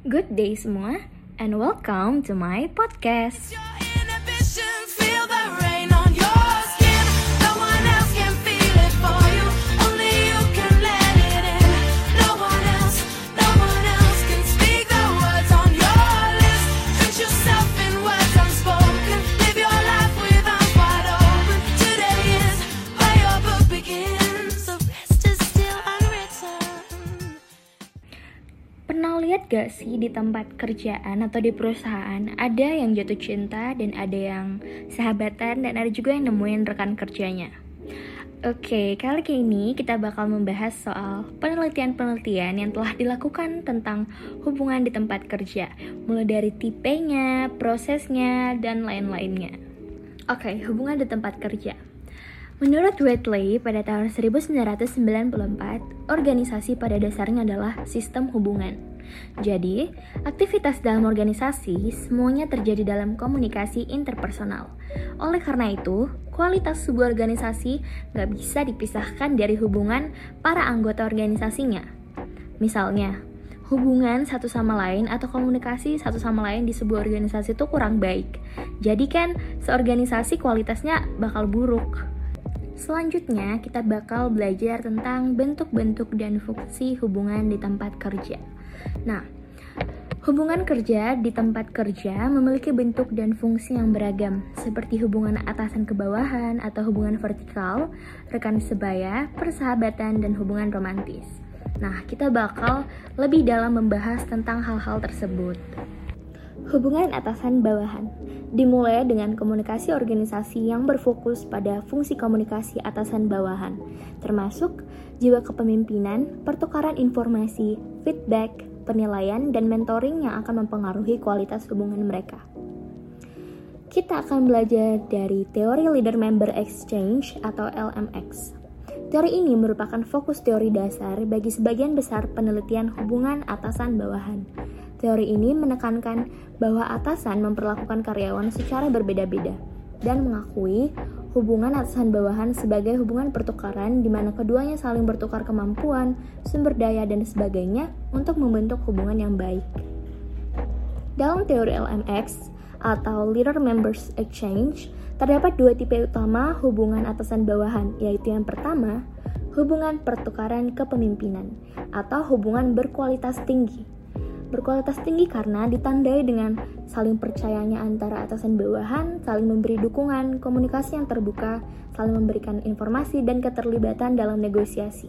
Good day semua, and welcome to my podcast. Gak sih di tempat kerjaan atau di perusahaan ada yang jatuh cinta dan ada yang sahabatan dan ada juga yang nemuin rekan kerjanya. Oke, kali ini kita bakal membahas soal penelitian-penelitian yang telah dilakukan tentang hubungan di tempat kerja, mulai dari tipenya, prosesnya, dan lain-lainnya. Oke, hubungan di tempat kerja. Menurut Whitley, pada tahun 1994, organisasi pada dasarnya adalah sistem hubungan. Jadi, aktivitas dalam organisasi semuanya terjadi dalam komunikasi interpersonal. Oleh karena itu, kualitas sebuah organisasi nggak bisa dipisahkan dari hubungan para anggota organisasinya. Misalnya, hubungan satu sama lain atau komunikasi satu sama lain di sebuah organisasi itu kurang baik. Jadi kan, seorganisasi kualitasnya bakal buruk. Selanjutnya, kita bakal belajar tentang bentuk-bentuk dan fungsi hubungan di tempat kerja. Nah, hubungan kerja di tempat kerja memiliki bentuk dan fungsi yang beragam, seperti hubungan atasan ke bawahan atau hubungan vertikal, rekan sebaya, persahabatan, dan hubungan romantis. Nah, kita bakal lebih dalam membahas tentang hal-hal tersebut. Hubungan atasan bawahan dimulai dengan komunikasi organisasi yang berfokus pada fungsi komunikasi atasan bawahan, termasuk jiwa kepemimpinan, pertukaran informasi, feedback, penilaian, dan mentoring yang akan mempengaruhi kualitas hubungan mereka. Kita akan belajar dari teori Leader Member Exchange atau LMX. Teori ini merupakan fokus teori dasar bagi sebagian besar penelitian hubungan atasan bawahan. Teori ini menekankan bahwa atasan memperlakukan karyawan secara berbeda-beda dan mengakui hubungan atasan bawahan sebagai hubungan pertukaran di mana keduanya saling bertukar kemampuan, sumber daya, dan sebagainya untuk membentuk hubungan yang baik. Dalam teori LMX atau Leader Members Exchange, terdapat dua tipe utama hubungan atasan bawahan, yaitu yang pertama, hubungan pertukaran kepemimpinan atau hubungan berkualitas tinggi. Berkualitas tinggi karena ditandai dengan saling percayanya antara atasan bawahan, saling memberi dukungan, komunikasi yang terbuka, saling memberikan informasi dan keterlibatan dalam negosiasi.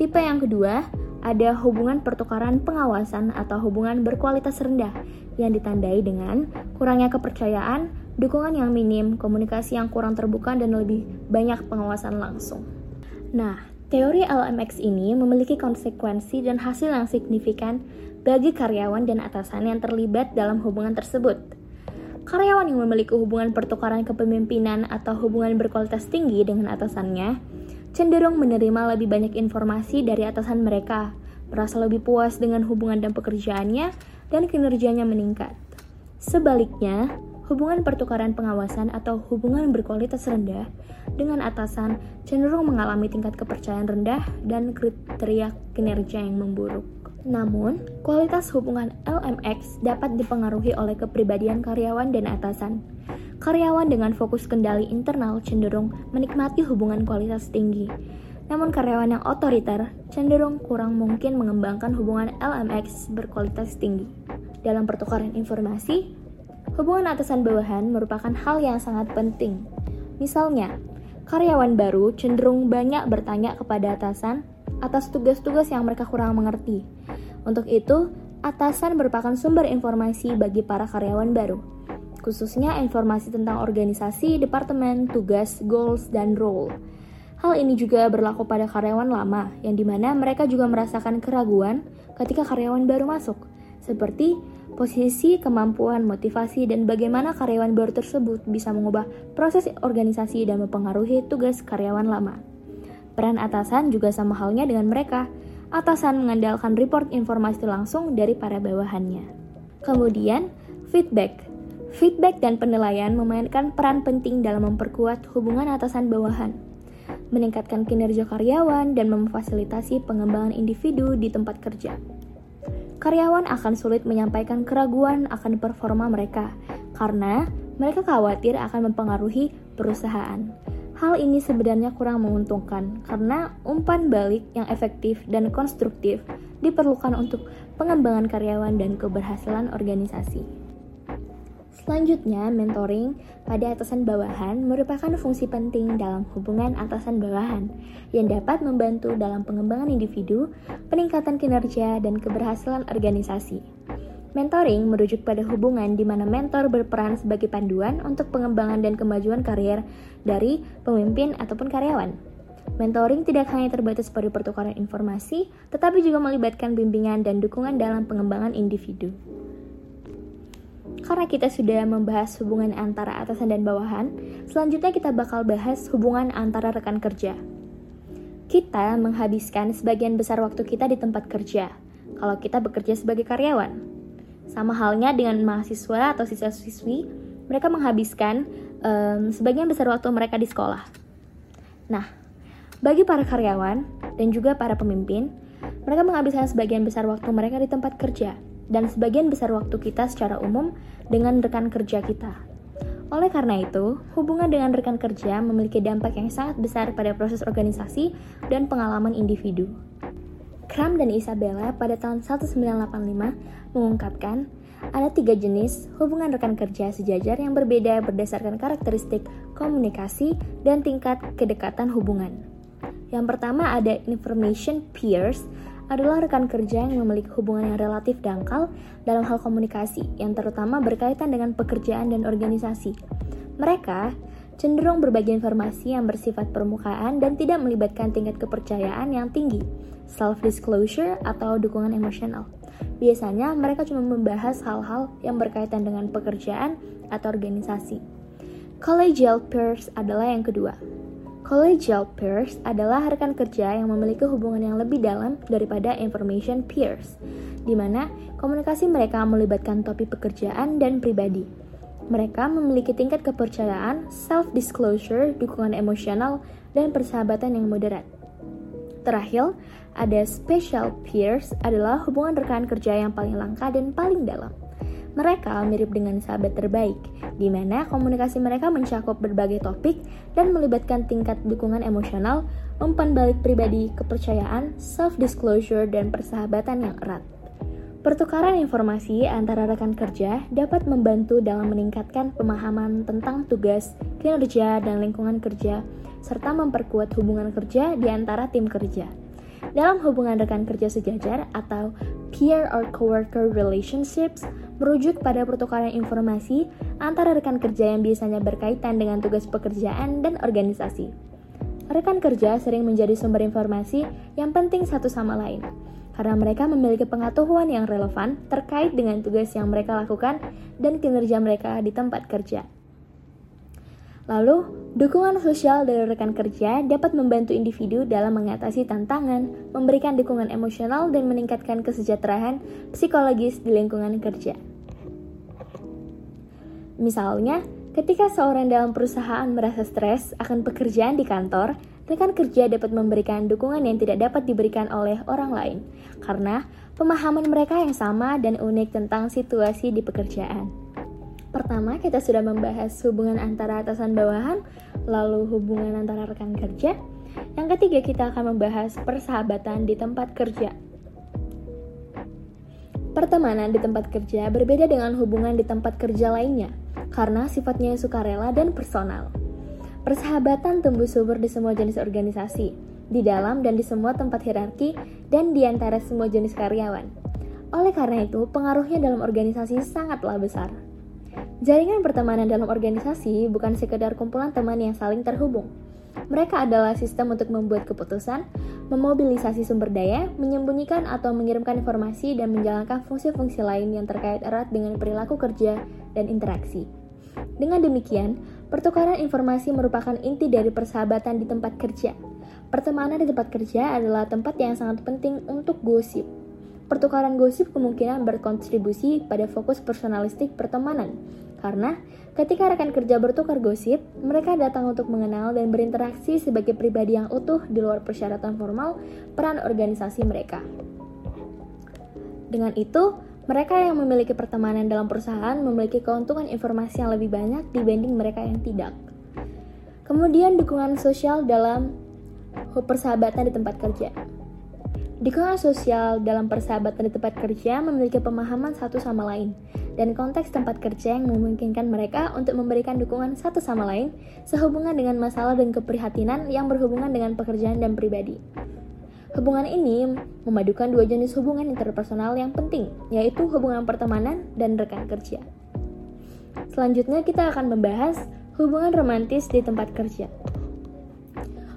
Tipe yang kedua, ada hubungan pertukaran pengawasan atau hubungan berkualitas rendah yang ditandai dengan kurangnya kepercayaan, dukungan yang minim, komunikasi yang kurang terbuka, dan lebih banyak pengawasan langsung. Nah, teori LMX ini memiliki konsekuensi dan hasil yang signifikan bagi karyawan dan atasan yang terlibat dalam hubungan tersebut. Karyawan yang memiliki hubungan pertukaran kepemimpinan atau hubungan berkualitas tinggi dengan atasannya cenderung menerima lebih banyak informasi dari atasan mereka, merasa lebih puas dengan hubungan dan pekerjaannya, dan kinerjanya meningkat. Sebaliknya, hubungan pertukaran pengawasan atau hubungan berkualitas rendah dengan atasan cenderung mengalami tingkat kepercayaan rendah dan kriteria kinerja yang memburuk. Namun, kualitas hubungan LMX dapat dipengaruhi oleh kepribadian karyawan dan atasan. Karyawan dengan fokus kendali internal cenderung menikmati hubungan kualitas tinggi. Namun karyawan yang otoriter cenderung kurang mungkin mengembangkan hubungan LMX berkualitas tinggi. Dalam pertukaran informasi, hubungan atasan bawahan merupakan hal yang sangat penting. Misalnya, karyawan baru cenderung banyak bertanya kepada atasan atas tugas-tugas yang mereka kurang mengerti. Untuk itu, atasan merupakan sumber informasi bagi para karyawan baru, khususnya informasi tentang organisasi, departemen, tugas, goals, dan role. Hal ini juga berlaku pada karyawan lama, yang di mana mereka juga merasakan keraguan ketika karyawan baru masuk, seperti posisi, kemampuan, motivasi, dan bagaimana karyawan baru tersebut bisa mengubah proses organisasi dan mempengaruhi tugas karyawan lama. Peran atasan juga sama halnya dengan mereka. Atasan mengandalkan report informasi langsung dari para bawahannya. Kemudian, feedback. Feedback dan penilaian memainkan peran penting dalam memperkuat hubungan atasan bawahan, meningkatkan kinerja karyawan, dan memfasilitasi pengembangan individu di tempat kerja. karyawan akan sulit menyampaikan keraguan akan performa mereka karena mereka khawatir akan mempengaruhi perusahaan. Hal ini sebenarnya kurang menguntungkan karena umpan balik yang efektif dan konstruktif diperlukan untuk pengembangan karyawan dan keberhasilan organisasi. Selanjutnya, mentoring pada atasan bawahan merupakan fungsi penting dalam hubungan atasan bawahan yang dapat membantu dalam pengembangan individu, peningkatan kinerja, dan keberhasilan organisasi. Mentoring merujuk pada hubungan di mana mentor berperan sebagai panduan untuk pengembangan dan kemajuan karier dari pemimpin ataupun karyawan. Mentoring tidak hanya terbatas pada pertukaran informasi, tetapi juga melibatkan bimbingan dan dukungan dalam pengembangan individu. Karena kita sudah membahas hubungan antara atasan dan bawahan, selanjutnya kita bakal bahas hubungan antara rekan kerja. Kita menghabiskan sebagian besar waktu kita di tempat kerja, kalau kita bekerja sebagai karyawan. Sama halnya dengan mahasiswa atau siswa-siswi, mereka menghabiskan um, sebagian besar waktu mereka di sekolah. Nah, bagi para karyawan dan juga para pemimpin, mereka menghabiskan sebagian besar waktu mereka di tempat kerja dan sebagian besar waktu kita secara umum dengan rekan kerja kita. Oleh karena itu, hubungan dengan rekan kerja memiliki dampak yang sangat besar pada proses organisasi dan pengalaman individu. Kram dan Isabella pada tahun 1985 mengungkapkan ada tiga jenis hubungan rekan kerja sejajar yang berbeda berdasarkan karakteristik komunikasi dan tingkat kedekatan hubungan. Yang pertama ada information peers adalah rekan kerja yang memiliki hubungan yang relatif dangkal dalam hal komunikasi, yang terutama berkaitan dengan pekerjaan dan organisasi. Mereka cenderung berbagi informasi yang bersifat permukaan dan tidak melibatkan tingkat kepercayaan yang tinggi, self-disclosure atau dukungan emosional. Biasanya mereka cuma membahas hal-hal yang berkaitan dengan pekerjaan atau organisasi. Collegial peers adalah yang kedua. Collegial peers adalah rekan kerja yang memiliki hubungan yang lebih dalam daripada information peers, di mana komunikasi mereka melibatkan topik pekerjaan dan pribadi. Mereka memiliki tingkat kepercayaan, self-disclosure, dukungan emosional, dan persahabatan yang moderat. Terakhir, ada special peers adalah hubungan rekan kerja yang paling langka dan paling dalam. Mereka mirip dengan sahabat terbaik, di mana komunikasi mereka mencakup berbagai topik dan melibatkan tingkat dukungan emosional, umpan balik pribadi, kepercayaan, self-disclosure, dan persahabatan yang erat. Pertukaran informasi antara rekan kerja dapat membantu dalam meningkatkan pemahaman tentang tugas, kinerja, dan lingkungan kerja, serta memperkuat hubungan kerja di antara tim kerja. Dalam hubungan rekan kerja sejajar atau peer or coworker relationships, merujuk pada pertukaran informasi antara rekan kerja yang biasanya berkaitan dengan tugas pekerjaan dan organisasi. Rekan kerja sering menjadi sumber informasi yang penting satu sama lain, karena mereka memiliki pengetahuan yang relevan terkait dengan tugas yang mereka lakukan dan kinerja mereka di tempat kerja. Lalu, dukungan sosial dari rekan kerja dapat membantu individu dalam mengatasi tantangan, memberikan dukungan emosional, dan meningkatkan kesejahteraan psikologis di lingkungan kerja. Misalnya, ketika seorang dalam perusahaan merasa stres akan pekerjaan di kantor, rekan kerja dapat memberikan dukungan yang tidak dapat diberikan oleh orang lain karena pemahaman mereka yang sama dan unik tentang situasi di pekerjaan. Pertama, kita sudah membahas hubungan antara atasan bawahan, lalu hubungan antara rekan kerja. Yang ketiga, kita akan membahas persahabatan di tempat kerja. Pertemanan di tempat kerja berbeda dengan hubungan di tempat kerja lainnya karena sifatnya sukarela dan personal. Persahabatan tumbuh subur di semua jenis organisasi, di dalam dan di semua tempat hierarki, dan di antara semua jenis karyawan. Oleh karena itu, pengaruhnya dalam organisasi sangatlah besar. Jaringan pertemanan dalam organisasi bukan sekedar kumpulan teman yang saling terhubung. Mereka adalah sistem untuk membuat keputusan, memobilisasi sumber daya, menyembunyikan atau mengirimkan informasi, dan menjalankan fungsi-fungsi lain yang terkait erat dengan perilaku kerja dan interaksi. Dengan demikian, pertukaran informasi merupakan inti dari persahabatan di tempat kerja. Pertemanan di tempat kerja adalah tempat yang sangat penting untuk gosip. Pertukaran gosip kemungkinan berkontribusi pada fokus personalistik pertemanan, karena ketika rekan kerja bertukar gosip, mereka datang untuk mengenal dan berinteraksi sebagai pribadi yang utuh di luar persyaratan formal peran organisasi mereka. Dengan itu, mereka yang memiliki pertemanan dalam perusahaan memiliki keuntungan informasi yang lebih banyak dibanding mereka yang tidak. Kemudian dukungan sosial dalam persahabatan di tempat kerja. Dukungan sosial dalam persahabatan di tempat kerja memiliki pemahaman satu sama lain dan konteks tempat kerja yang memungkinkan mereka untuk memberikan dukungan satu sama lain sehubungan dengan masalah dan keprihatinan yang berhubungan dengan pekerjaan dan pribadi. Hubungan ini memadukan dua jenis hubungan interpersonal yang penting, yaitu hubungan pertemanan dan rekan kerja. Selanjutnya kita akan membahas hubungan romantis di tempat kerja.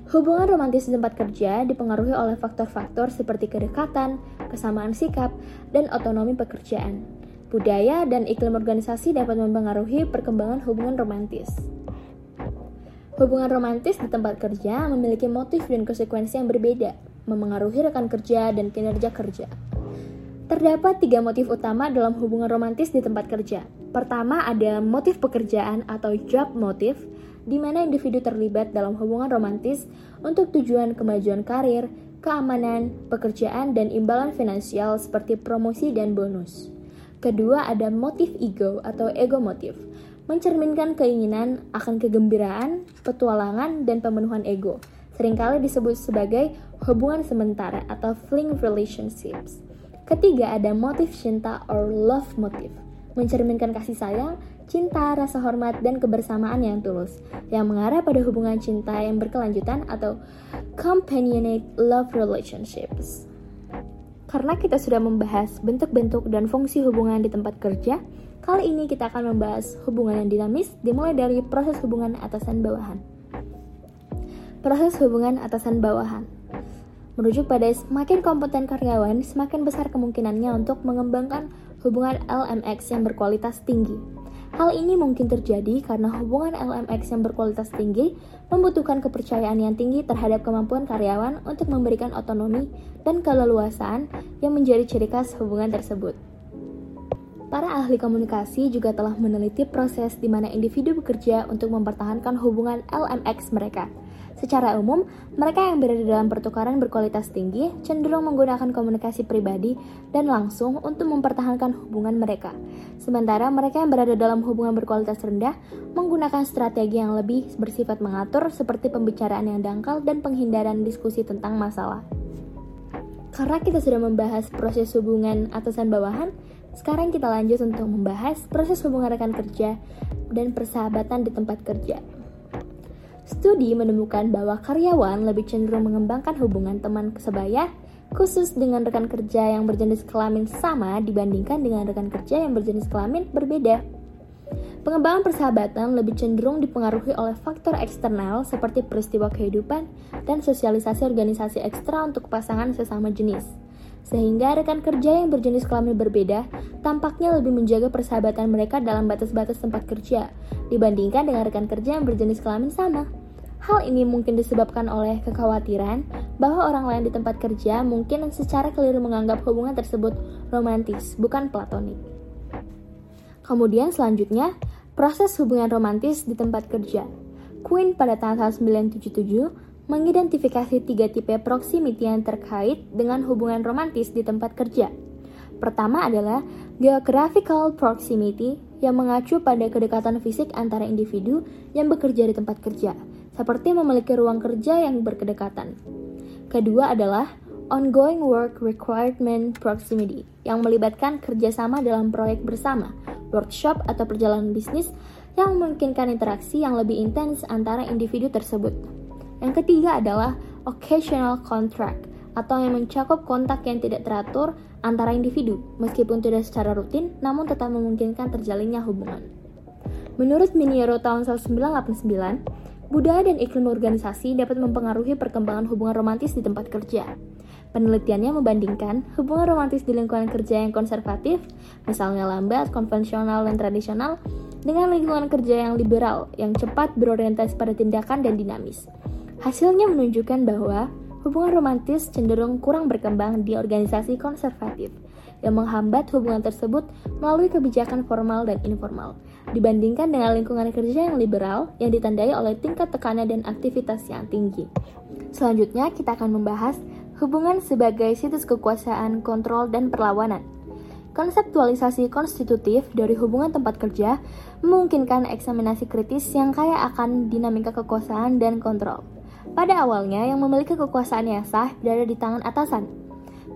Hubungan romantis di tempat kerja dipengaruhi oleh faktor-faktor seperti kedekatan, kesamaan sikap, dan otonomi pekerjaan. Budaya dan iklim organisasi dapat mempengaruhi perkembangan hubungan romantis. Hubungan romantis di tempat kerja memiliki motif dan konsekuensi yang berbeda, memengaruhi rekan kerja dan kinerja kerja. Terdapat tiga motif utama dalam hubungan romantis di tempat kerja. Pertama ada motif pekerjaan atau job motif, di mana individu terlibat dalam hubungan romantis untuk tujuan kemajuan karir, keamanan, pekerjaan, dan imbalan finansial seperti promosi dan bonus. Kedua, ada motif ego atau ego motif, mencerminkan keinginan akan kegembiraan, petualangan, dan pemenuhan ego. Seringkali disebut sebagai hubungan sementara atau fling relationships. Ketiga, ada motif cinta or love motif, mencerminkan kasih sayang, cinta, rasa hormat, dan kebersamaan yang tulus, yang mengarah pada hubungan cinta yang berkelanjutan atau companionate love relationships. Karena kita sudah membahas bentuk-bentuk dan fungsi hubungan di tempat kerja, kali ini kita akan membahas hubungan yang dinamis dimulai dari proses hubungan atasan bawahan. Proses hubungan atasan bawahan merujuk pada semakin kompeten karyawan, semakin besar kemungkinannya untuk mengembangkan hubungan LMX yang berkualitas tinggi. Hal ini mungkin terjadi karena hubungan LMX yang berkualitas tinggi membutuhkan kepercayaan yang tinggi terhadap kemampuan karyawan untuk memberikan otonomi dan keleluasaan yang menjadi ciri khas hubungan tersebut. Para ahli komunikasi juga telah meneliti proses di mana individu bekerja untuk mempertahankan hubungan LMX mereka – Secara umum, mereka yang berada dalam pertukaran berkualitas tinggi cenderung menggunakan komunikasi pribadi dan langsung untuk mempertahankan hubungan mereka. Sementara mereka yang berada dalam hubungan berkualitas rendah menggunakan strategi yang lebih bersifat mengatur seperti pembicaraan yang dangkal dan penghindaran diskusi tentang masalah. Karena kita sudah membahas proses hubungan atasan bawahan, sekarang kita lanjut untuk membahas proses hubungan rekan kerja dan persahabatan di tempat kerja. Studi menemukan bahwa karyawan lebih cenderung mengembangkan hubungan teman sebaya khusus dengan rekan kerja yang berjenis kelamin sama dibandingkan dengan rekan kerja yang berjenis kelamin berbeda. Pengembangan persahabatan lebih cenderung dipengaruhi oleh faktor eksternal seperti peristiwa kehidupan dan sosialisasi organisasi ekstra untuk pasangan sesama jenis. Sehingga rekan kerja yang berjenis kelamin berbeda tampaknya lebih menjaga persahabatan mereka dalam batas-batas tempat kerja dibandingkan dengan rekan kerja yang berjenis kelamin sama. Hal ini mungkin disebabkan oleh kekhawatiran bahwa orang lain di tempat kerja mungkin secara keliru menganggap hubungan tersebut romantis, bukan platonik. Kemudian selanjutnya, proses hubungan romantis di tempat kerja. Quinn pada tahun 1977 mengidentifikasi tiga tipe proximity yang terkait dengan hubungan romantis di tempat kerja. Pertama adalah geographical proximity yang mengacu pada kedekatan fisik antara individu yang bekerja di tempat kerja seperti memiliki ruang kerja yang berkedekatan. Kedua adalah ongoing work requirement proximity yang melibatkan kerjasama dalam proyek bersama, workshop atau perjalanan bisnis yang memungkinkan interaksi yang lebih intens antara individu tersebut. Yang ketiga adalah occasional contract atau yang mencakup kontak yang tidak teratur antara individu, meskipun tidak secara rutin, namun tetap memungkinkan terjalinnya hubungan. Menurut Miniero tahun 1989, Budaya dan iklim organisasi dapat mempengaruhi perkembangan hubungan romantis di tempat kerja. Penelitiannya membandingkan hubungan romantis di lingkungan kerja yang konservatif, misalnya lambat, konvensional, dan tradisional, dengan lingkungan kerja yang liberal, yang cepat berorientasi pada tindakan dan dinamis. Hasilnya menunjukkan bahwa hubungan romantis cenderung kurang berkembang di organisasi konservatif, yang menghambat hubungan tersebut melalui kebijakan formal dan informal dibandingkan dengan lingkungan kerja yang liberal yang ditandai oleh tingkat tekanan dan aktivitas yang tinggi. Selanjutnya, kita akan membahas hubungan sebagai situs kekuasaan, kontrol, dan perlawanan. Konseptualisasi konstitutif dari hubungan tempat kerja memungkinkan eksaminasi kritis yang kaya akan dinamika kekuasaan dan kontrol. Pada awalnya, yang memiliki kekuasaan yang sah berada di tangan atasan.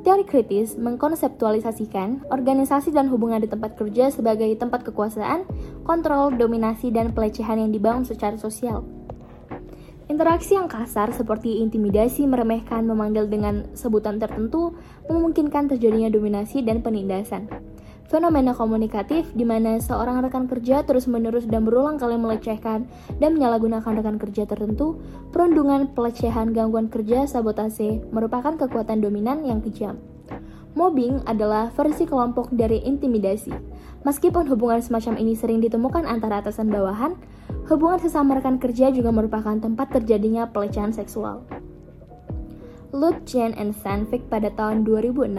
Teori kritis mengkonseptualisasikan organisasi dan hubungan di tempat kerja sebagai tempat kekuasaan, kontrol, dominasi, dan pelecehan yang dibangun secara sosial. Interaksi yang kasar seperti intimidasi, meremehkan, memanggil dengan sebutan tertentu memungkinkan terjadinya dominasi dan penindasan. Fenomena komunikatif di mana seorang rekan kerja terus-menerus dan berulang kali melecehkan dan menyalahgunakan rekan kerja tertentu, perundungan, pelecehan, gangguan kerja, sabotase merupakan kekuatan dominan yang kejam. Mobbing adalah versi kelompok dari intimidasi. Meskipun hubungan semacam ini sering ditemukan antara atasan bawahan, hubungan sesama rekan kerja juga merupakan tempat terjadinya pelecehan seksual. Lutjen and Sandvik pada tahun 2006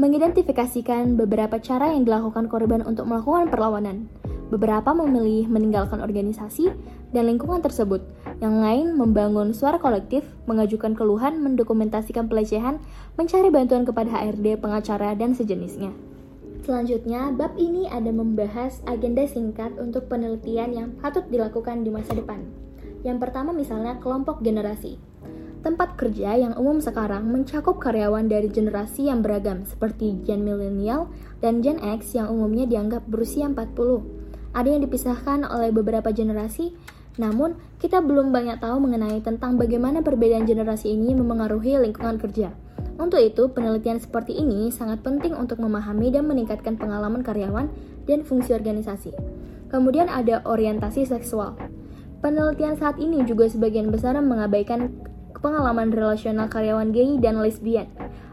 mengidentifikasikan beberapa cara yang dilakukan korban untuk melakukan perlawanan. Beberapa memilih meninggalkan organisasi dan lingkungan tersebut. Yang lain membangun suara kolektif, mengajukan keluhan, mendokumentasikan pelecehan, mencari bantuan kepada HRD, pengacara, dan sejenisnya. Selanjutnya, bab ini ada membahas agenda singkat untuk penelitian yang patut dilakukan di masa depan. Yang pertama misalnya kelompok generasi. Tempat kerja yang umum sekarang mencakup karyawan dari generasi yang beragam seperti Gen Millennial dan Gen X yang umumnya dianggap berusia 40. Ada yang dipisahkan oleh beberapa generasi, namun kita belum banyak tahu mengenai tentang bagaimana perbedaan generasi ini memengaruhi lingkungan kerja. Untuk itu, penelitian seperti ini sangat penting untuk memahami dan meningkatkan pengalaman karyawan dan fungsi organisasi. Kemudian ada orientasi seksual. Penelitian saat ini juga sebagian besar mengabaikan pengalaman relasional karyawan gay dan lesbian.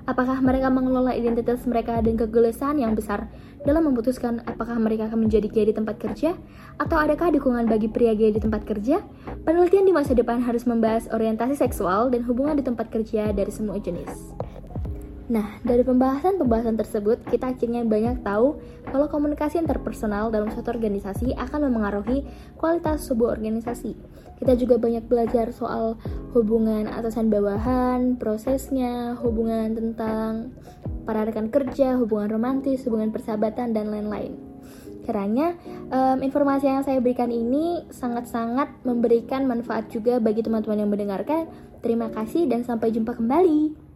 Apakah mereka mengelola identitas mereka dan kegelisahan yang besar dalam memutuskan apakah mereka akan menjadi gay di tempat kerja? Atau adakah dukungan bagi pria gay di tempat kerja? Penelitian di masa depan harus membahas orientasi seksual dan hubungan di tempat kerja dari semua jenis. Nah, dari pembahasan-pembahasan tersebut, kita akhirnya banyak tahu kalau komunikasi interpersonal dalam suatu organisasi akan memengaruhi kualitas sebuah organisasi. Kita juga banyak belajar soal hubungan atasan bawahan, prosesnya, hubungan tentang para rekan kerja, hubungan romantis, hubungan persahabatan, dan lain-lain. Kiranya um, informasi yang saya berikan ini sangat-sangat memberikan manfaat juga bagi teman-teman yang mendengarkan. Terima kasih dan sampai jumpa kembali.